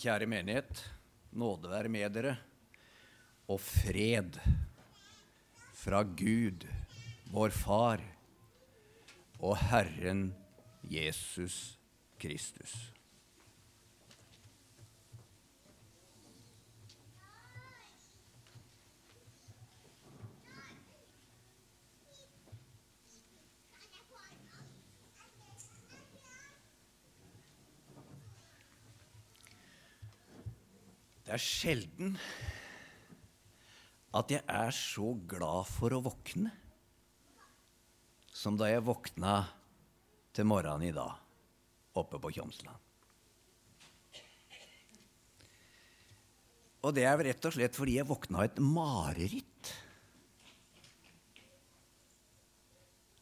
Kjære menighet, nåde være med dere, og fred fra Gud, vår Far, og Herren Jesus Kristus. Det er sjelden at jeg er så glad for å våkne som da jeg våkna til morgenen i dag oppe på Tjomsland. Og det er rett og slett fordi jeg våkna et mareritt.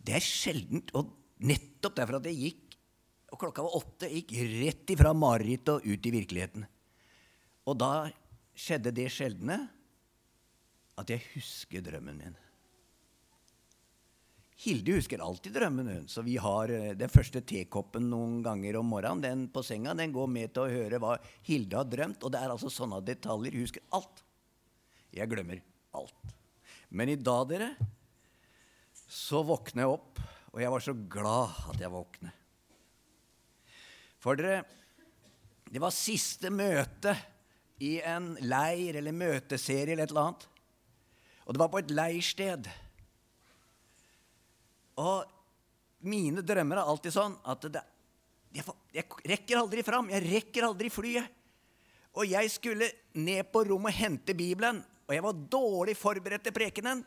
Det er sjeldent, og nettopp derfor at jeg gikk og klokka var åtte, gikk rett ifra marerittet og ut i virkeligheten. Og da skjedde det sjeldne at jeg husker drømmen min. Hilde husker alltid drømmen, hun. Så vi har eh, den første tekoppen noen ganger om morgenen den på senga. Den går med til å høre hva Hilde har drømt. Og det er altså sånne detaljer. Hun husker alt. Jeg glemmer alt. Men i dag, dere, så våkner jeg opp, og jeg var så glad at jeg våkner. For dere, det var siste møte i en leir eller møteserie eller et eller annet. Og det var på et leirsted. Og mine drømmer er alltid sånn at det, jeg, jeg, rekker aldri fram. Jeg rekker aldri flyet. Og jeg skulle ned på rommet og hente Bibelen, og jeg var dårlig forberedt til prekenen.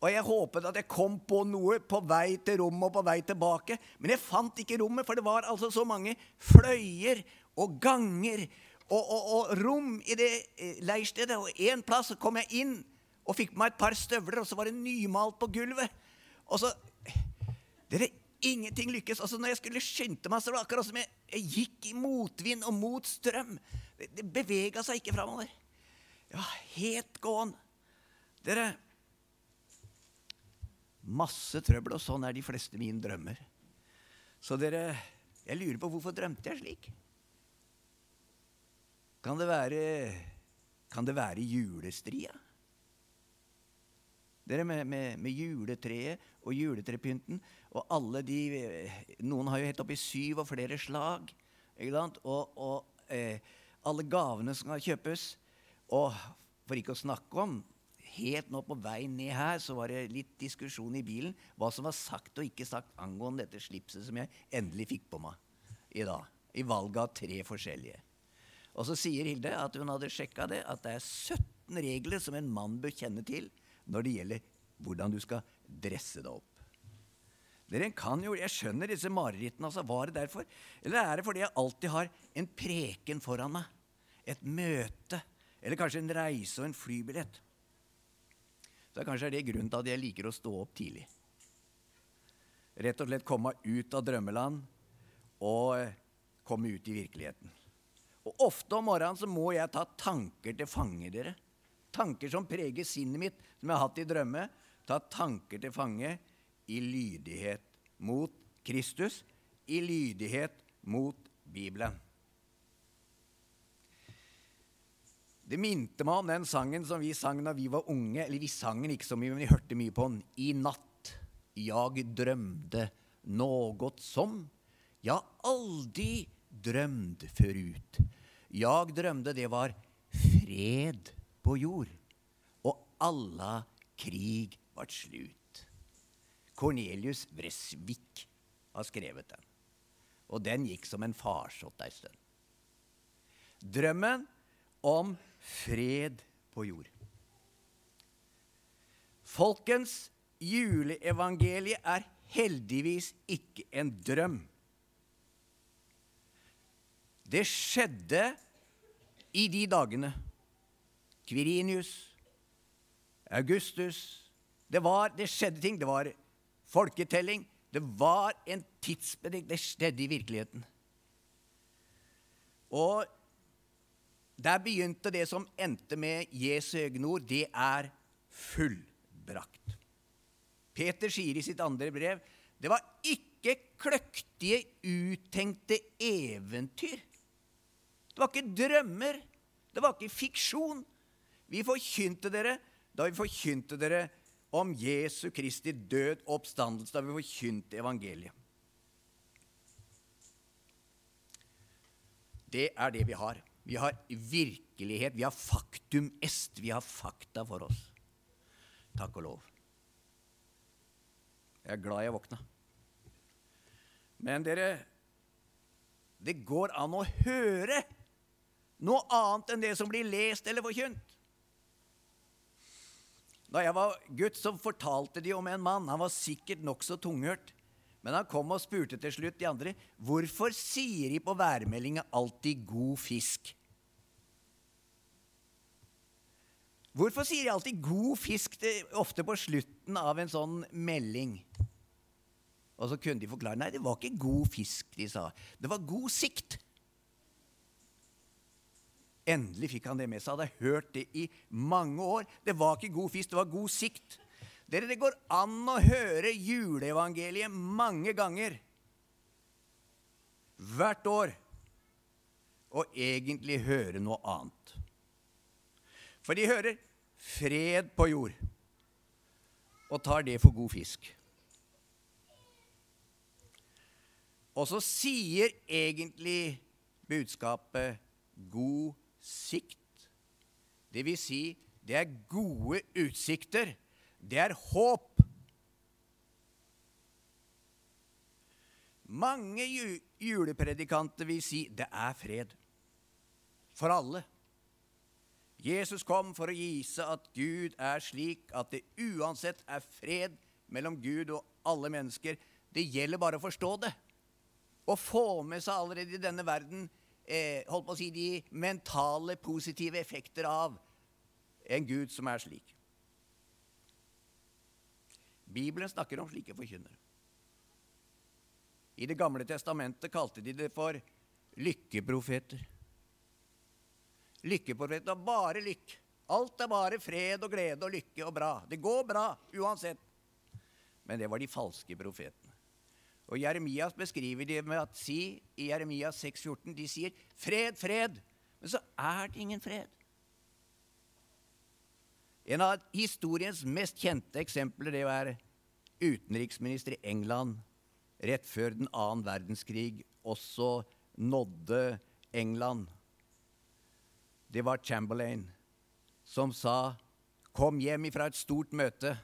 Og jeg håpet at jeg kom på noe på vei til rommet og på vei tilbake. Men jeg fant ikke rommet, for det var altså så mange fløyer og ganger og, og, og rom i det eh, leirstedet. Og en plass så kom jeg inn og fikk på meg et par støvler, og så var det nymalt på gulvet. Og så Dere, ingenting lykkes. Altså, når jeg skulle skynde meg, så var det akkurat som jeg, jeg gikk i motvind og mot strøm. Det, det bevega seg ikke framover. Ja, helt gåen. Dere Masse trøbbel, og sånn er de fleste mine drømmer. Så dere, jeg lurer på hvorfor drømte jeg slik? Kan det være Kan det være julestria? Dere med, med, med, juletreet og juletrepynten. Og alle de Noen har jo helt oppi syv og flere slag. Ikke sant? Og, og eh, alle gavene som skal kjøpes. Og for ikke å snakke om Helt nå på vei ned her så var det litt diskusjon i bilen hva som var sagt og ikke sagt angående dette slipset som jeg endelig fikk på meg i dag. I valget av tre forskjellige. Og så sier Hilde at hun hadde sjekka det, at det er 17 regler som en mann bør kjenne til når det gjelder hvordan du skal dresse deg opp. Dere kan jo, Jeg skjønner disse marerittene. altså, Var det derfor? Eller er det fordi jeg alltid har en preken foran meg? Et møte? Eller kanskje en reise og en flybillett? Så kanskje er det grunnen til at jeg liker å stå opp tidlig. Rett og slett komme ut av drømmeland og komme ut i virkeligheten. Og Ofte om morgenen så må jeg ta tanker til fange, dere tanker som preger sinnet mitt, som jeg har hatt i drømme, ta tanker til fange i lydighet mot Kristus, i lydighet mot Bibelen. Det minte meg om den sangen som vi sang da vi var unge. Eller vi sang den ikke så mye, men vi hørte mye på den. I natt jeg drømte något som jeg aldri drømde forut. Jeg drømde det var fred på jord, og alla krig vart slut. Cornelius Vresvik har skrevet den, og den gikk som en farsott ei stund. Drømmen om fred på jord. Folkens, juleevangeliet er heldigvis ikke en drøm. Det skjedde i de dagene Kvirinius, Augustus det, var, det skjedde ting. Det var folketelling. Det var en tidsbedrift. Det skjedde i virkeligheten. Og der begynte det som endte med Jesu egne ord. Det er fullbrakt. Peter sier i sitt andre brev det var ikke kløktige, uttenkte eventyr Det var ikke drømmer. Det var ikke fiksjon. Vi forkynte dere da vi forkynte dere om Jesu Kristi død oppstandelse, da vi forkynte evangeliet. Det er det vi har. Vi har virkelighet, vi har faktum est, vi har fakta for oss. Takk og lov. Jeg er glad jeg våkna. Men dere, det går an å høre noe annet enn det som blir lest eller forkynt. Da jeg var gutt, så fortalte de om en mann. Han var sikkert nokså tunghørt. Men han kom og spurte til slutt de andre hvorfor sier de på værmeldinga alltid 'god fisk'? Hvorfor sier de alltid 'god fisk' det, ofte på slutten av en sånn melding? Og så kunne de forklare nei, det var ikke god fisk de sa. Det var god sikt. Endelig fikk han det med seg. Han hadde hørt det i mange år. Det var ikke god fisk, det var god sikt. Dere, Det går an å høre juleevangeliet mange ganger hvert år og egentlig høre noe annet. For de hører 'fred på jord' og tar det for god fisk. Og så sier egentlig budskapet 'god sikt'. Det vil si, det er gode utsikter. Det er håp. Mange julepredikanter vil si det er fred for alle. Jesus kom for å vise at Gud er slik at det uansett er fred mellom Gud og alle mennesker. Det gjelder bare å forstå det og få med seg allerede i denne verden eh, holdt på å si, de mentale, positive effekter av en Gud som er slik. Bibelen snakker om slike forkynnere. I Det gamle testamentet kalte de det for lykkeprofeter. Lykkeprofeter er bare lykk. Alt er bare fred og glede og lykke og bra. Det går bra uansett. Men det var de falske profetene. Og Jeremias beskriver det med at si i Jeremias 6,14 De sier 'fred, fred', men så er det ingen fred. En av historiens mest kjente eksempler det er utenriksminister i England rett før den annen verdenskrig også nådde England. Det var Chamberlain som sa 'Kom hjem ifra et stort møte'.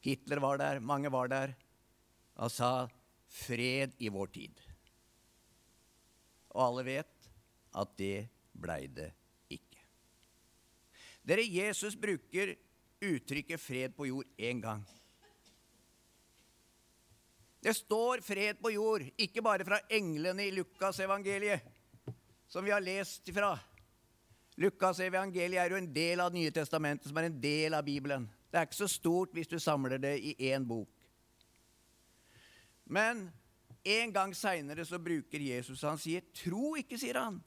Hitler var der, mange var der. Han sa 'fred i vår tid'. Og alle vet at det blei det ikke. dere, Jesus bruker uttrykket 'fred på jord' én gang. Det står 'fred på jord', ikke bare fra englene i Lukasevangeliet, som vi har lest fra. Lukasevangeliet er jo en del av Nye testamentet, som er en del av Bibelen. Det er ikke så stort hvis du samler det i én bok. Men en gang seinere så bruker Jesus Han sier, 'Tro ikke', sier han,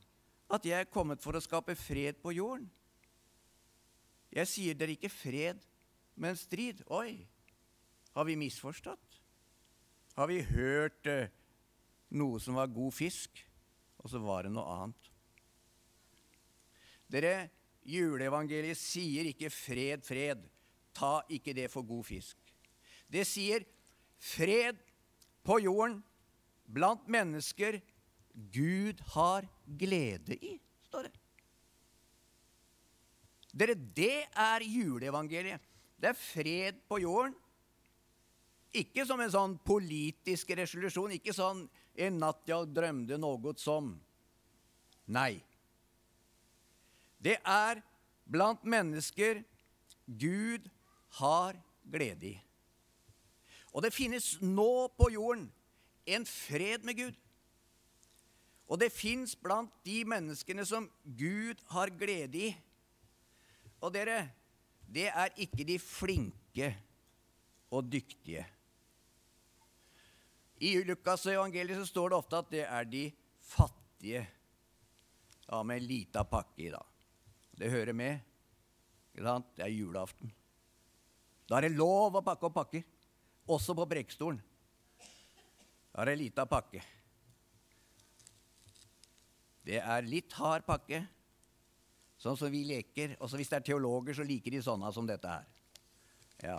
'at jeg er kommet for å skape fred på jorden'. Jeg sier dere ikke fred, men strid. Oi, har vi misforstått? Har vi hørt eh, noe som var god fisk, og så var det noe annet? Dere, juleevangeliet sier ikke 'fred, fred'. Ta ikke det for god fisk. Det sier 'fred på jorden blant mennesker Gud har glede i', står det. Dere, det er juleevangeliet. Det er fred på jorden. Ikke som en sånn politisk resolusjon, ikke sånn 'en natt jeg drømte noe som'. Nei. Det er blant mennesker Gud har glede i. Og det finnes nå på jorden en fred med Gud. Og det fins blant de menneskene som Gud har glede i, og dere, det er ikke de flinke og dyktige. I Lukas' evangeliet så står det ofte at det er de fattige. Ja, med en lita pakke i, da. Det hører med. Ikke sant? Det er julaften. Da er det lov å pakke opp pakker, også på Brekkstolen. Da er det lita pakke. Det er litt hard pakke, sånn som vi leker. Også hvis det er teologer, så liker de sånne som dette her. Ja.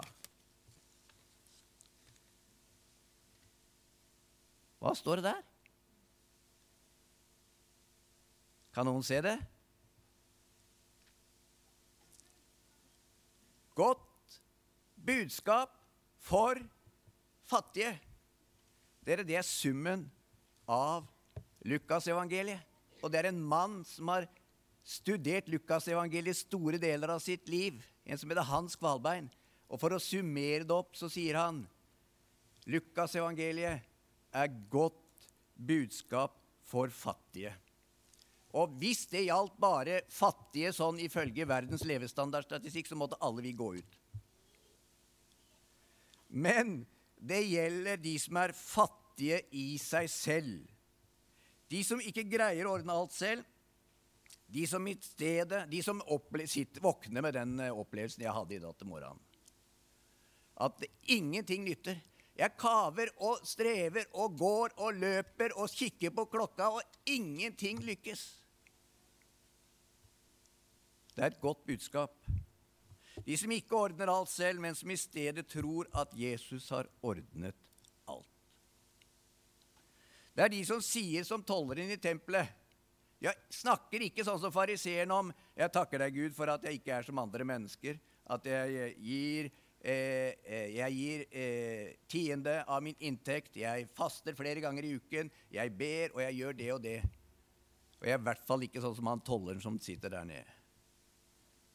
Hva står det der? Kan noen se det? Godt budskap for fattige. Dere, det er summen av Lukasevangeliet. Og det er en mann som har studert Lukasevangeliet store deler av sitt liv. En som heter Hans Kvalbein. Og for å summere det opp, så sier han Lukasevangeliet er godt budskap for fattige. Og hvis det gjaldt bare fattige sånn ifølge verdens levestandardstatistikk, så måtte alle vi gå ut. Men det gjelder de som er fattige i seg selv. De som ikke greier å ordne alt selv. De som i stedet, de som sitter, våkner med den eh, opplevelsen jeg hadde i dag til morgenen. At ingenting nytter. Jeg kaver og strever og går og løper og kikker på klokka, og ingenting lykkes. Det er et godt budskap. De som ikke ordner alt selv, men som i stedet tror at Jesus har ordnet alt. Det er de som sier som tolleren i tempelet. Jeg snakker ikke sånn som fariseeren om 'Jeg takker deg, Gud, for at jeg ikke er som andre mennesker', at jeg gir, eh, eh, jeg gir eh, tiende av min inntekt, jeg faster flere ganger i uken, jeg ber, og jeg gjør det og det. Og jeg er i hvert fall ikke sånn som han tolleren som sitter der nede.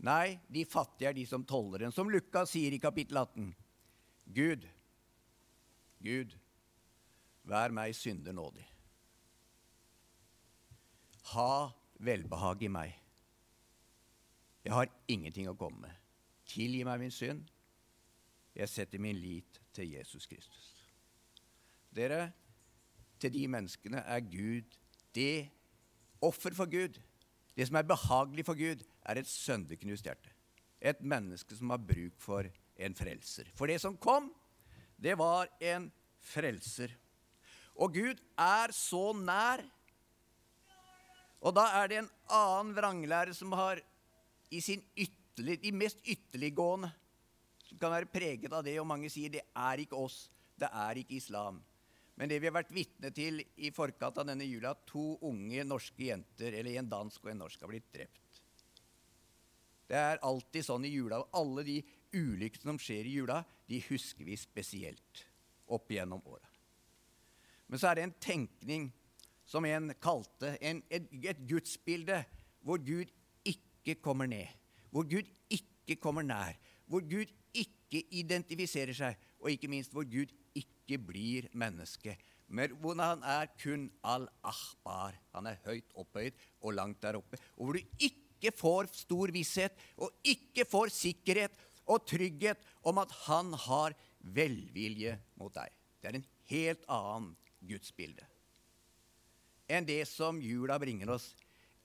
Nei, de fattige er de som tolleren. Som Lukas sier i kapittel 18. Gud, Gud, vær meg synder nådig. Ha velbehag i meg. Jeg har ingenting å komme med. Tilgi meg min synd. Jeg setter min lit til Jesus Kristus. Dere, til de menneskene er Gud det offer for Gud. Det som er behagelig for Gud, er et sønderknust hjerte. Et menneske som har bruk for en frelser. For det som kom, det var en frelser. Og Gud er så nær. Og da er det en annen vranglære som har i sin ytterlig, de mest ytterliggående som kan være preget av det, og mange sier det er ikke oss, det er ikke islam. Men det vi har vært vitne til i forkant av denne jula, at to unge norske jenter, eller en dansk og en norsk, har blitt drept. Det er alltid sånn i jula. Alle de ulykkene som skjer i jula, de husker vi spesielt opp gjennom åra. Men så er det en tenkning som en kalte en, et, et gudsbilde hvor Gud ikke kommer ned, hvor Gud ikke kommer nær, hvor Gud ikke identifiserer seg, og ikke minst hvor Gud ikke blir menneske. Men hvor han er kun al-ahbar. Han er høyt opphøyd og langt der oppe. Og hvor du ikke får stor visshet og ikke får sikkerhet og trygghet om at han har velvilje mot deg. Det er en helt annen gudsbilde enn det som jula bringer oss.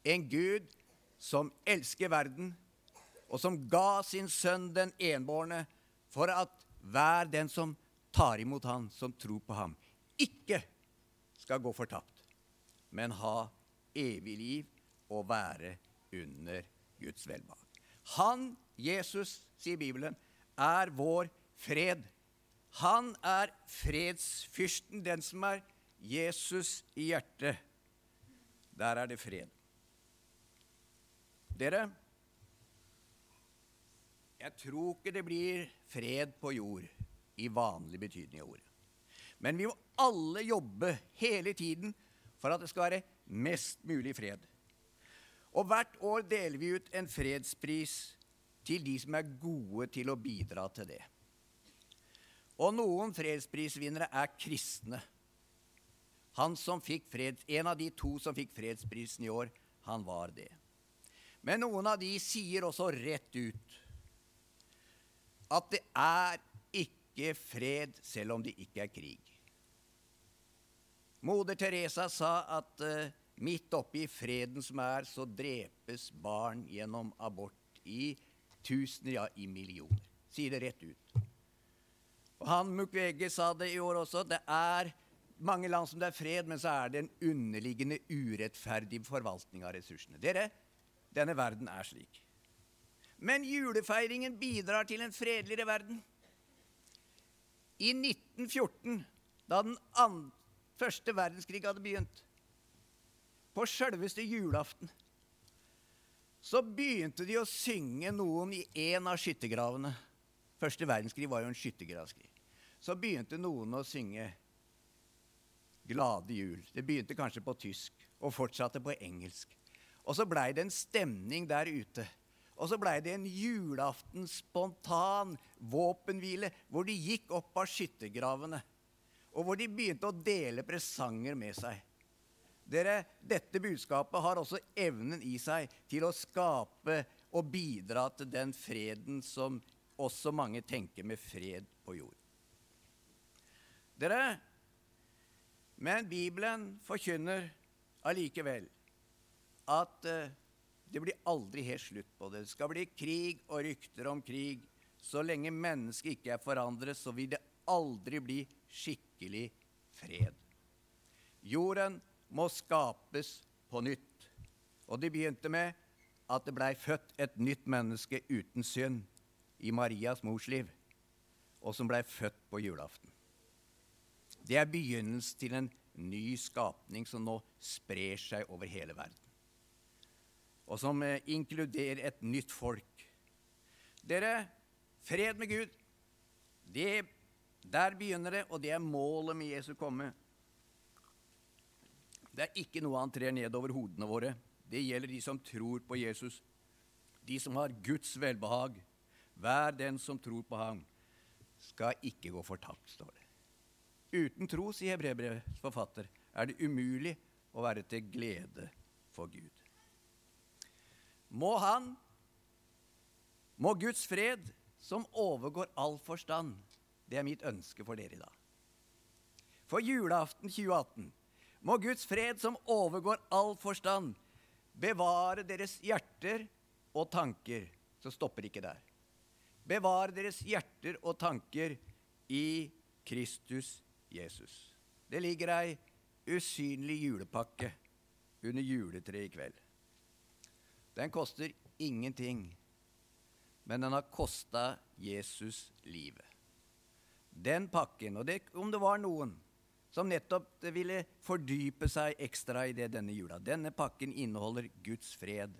En Gud som elsker verden, og som ga sin sønn den enbårne for at hver den som tar imot han, som tror på ham, ikke skal gå fortapt, men ha evig liv og være under Guds velbehag. Han, Jesus, sier Bibelen, er vår fred. Han er fredsfyrsten, den som er Jesus i hjertet. Der er det fred. Dere, jeg tror ikke det blir fred på jord i vanlig betydning av ordet. Men vi må alle jobbe hele tiden for at det skal være mest mulig fred. Og hvert år deler vi ut en fredspris til de som er gode til å bidra til det. Og noen fredsprisvinnere er kristne. Han som fikk freds, En av de to som fikk fredsprisen i år, han var det. Men noen av de sier også rett ut at det er ikke fred selv om det ikke er krig. Moder Teresa sa at uh, Midt oppi freden som er, så drepes barn gjennom abort i tusener, ja, i millioner. Sier det rett ut. Og han Mukwege sa det i år også. Det er mange land som det er fred, men så er det en underliggende urettferdig forvaltning av ressursene. Dere, denne verden er slik. Men julefeiringen bidrar til en fredeligere verden. I 1914, da den første verdenskrig hadde begynt, på sjølveste julaften, så begynte de å synge noen i en av skyttergravene. Første verdenskrig var jo en skyttergravskrig. Så begynte noen å synge 'Glade jul'. Det begynte kanskje på tysk og fortsatte på engelsk. Og så blei det en stemning der ute. Og så blei det en julaften spontan våpenhvile hvor de gikk opp av skyttergravene, og hvor de begynte å dele presanger med seg. Dere, Dette budskapet har også evnen i seg til å skape og bidra til den freden som også mange tenker med fred på jord. Dere, men Bibelen forkynner allikevel at uh, det blir aldri helt slutt på det. Det skal bli krig og rykter om krig. Så lenge mennesket ikke er forandret, så vil det aldri bli skikkelig fred. Jorden må skapes på nytt. Og det begynte med at det blei født et nytt menneske uten synd i Marias mors liv, og som blei født på julaften. Det er begynnelsen til en ny skapning som nå sprer seg over hele verden og som eh, inkluderer et nytt folk. Dere, fred med Gud, det, der begynner det, og det er målet med Jesu komme. Det er ikke noe han trer ned over hodene våre. Det gjelder de som tror på Jesus, de som har Guds velbehag. Hver den som tror på ham, skal ikke gå fortapt, står det. Uten tro, sier brevbrevets forfatter, er det umulig å være til glede for Gud må Han, må Guds fred, som overgår all forstand Det er mitt ønske for dere i dag. For julaften 2018 må Guds fred, som overgår all forstand, bevare deres hjerter og tanker. Så stopper ikke der. Bevare deres hjerter og tanker i Kristus Jesus. Det ligger ei usynlig julepakke under juletreet i kveld. Den koster ingenting, men den har kosta Jesus livet. Den pakken, og det, om det var noen som nettopp ville fordype seg ekstra i det denne jula Denne pakken inneholder Guds fred,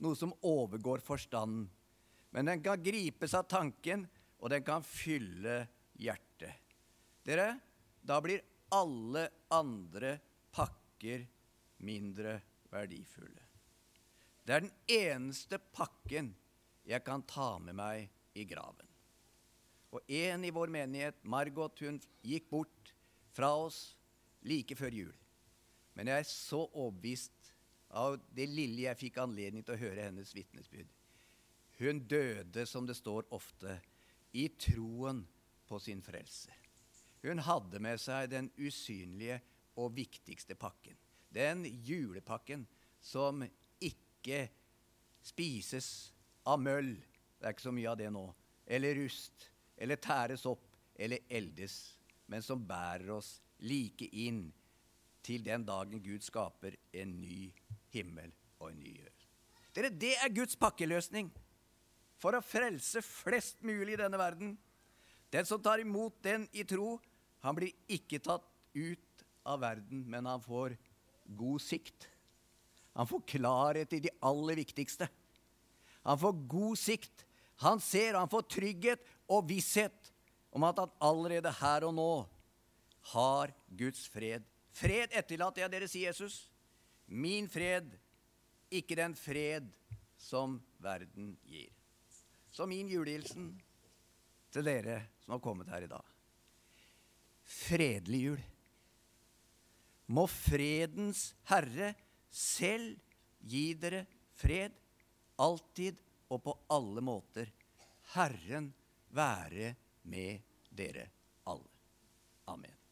noe som overgår forstanden. Men den kan gripes av tanken, og den kan fylle hjertet. Dere, da blir alle andre pakker mindre verdifulle. Det er den eneste pakken jeg kan ta med meg i graven. Og en i vår menighet, Margot, hun gikk bort fra oss like før jul. Men jeg er så overbevist av det lille jeg fikk anledning til å høre hennes vitnesbyrd. Hun døde, som det står ofte, i troen på sin frelse. Hun hadde med seg den usynlige og viktigste pakken. Den julepakken som ikke spises av møll Det er ikke så mye av det nå. Eller rust. Eller tæres opp. Eller eldes. Men som bærer oss like inn til den dagen Gud skaper en ny himmel og en ny jord. Dere, det er Guds pakkeløsning for å frelse flest mulig i denne verden. Den som tar imot den i tro, han blir ikke tatt ut av verden, men han får god sikt. Han får klarhet i de aller viktigste. Han får god sikt. Han ser, han får trygghet og visshet om at han allerede her og nå har Guds fred. Fred etterlater jeg dere, sier Jesus. Min fred, ikke den fred som verden gir. Så min julehilsen til dere som har kommet her i dag. Fredelig jul. Må fredens herre selv gi dere fred, alltid og på alle måter. Herren være med dere alle. Amen.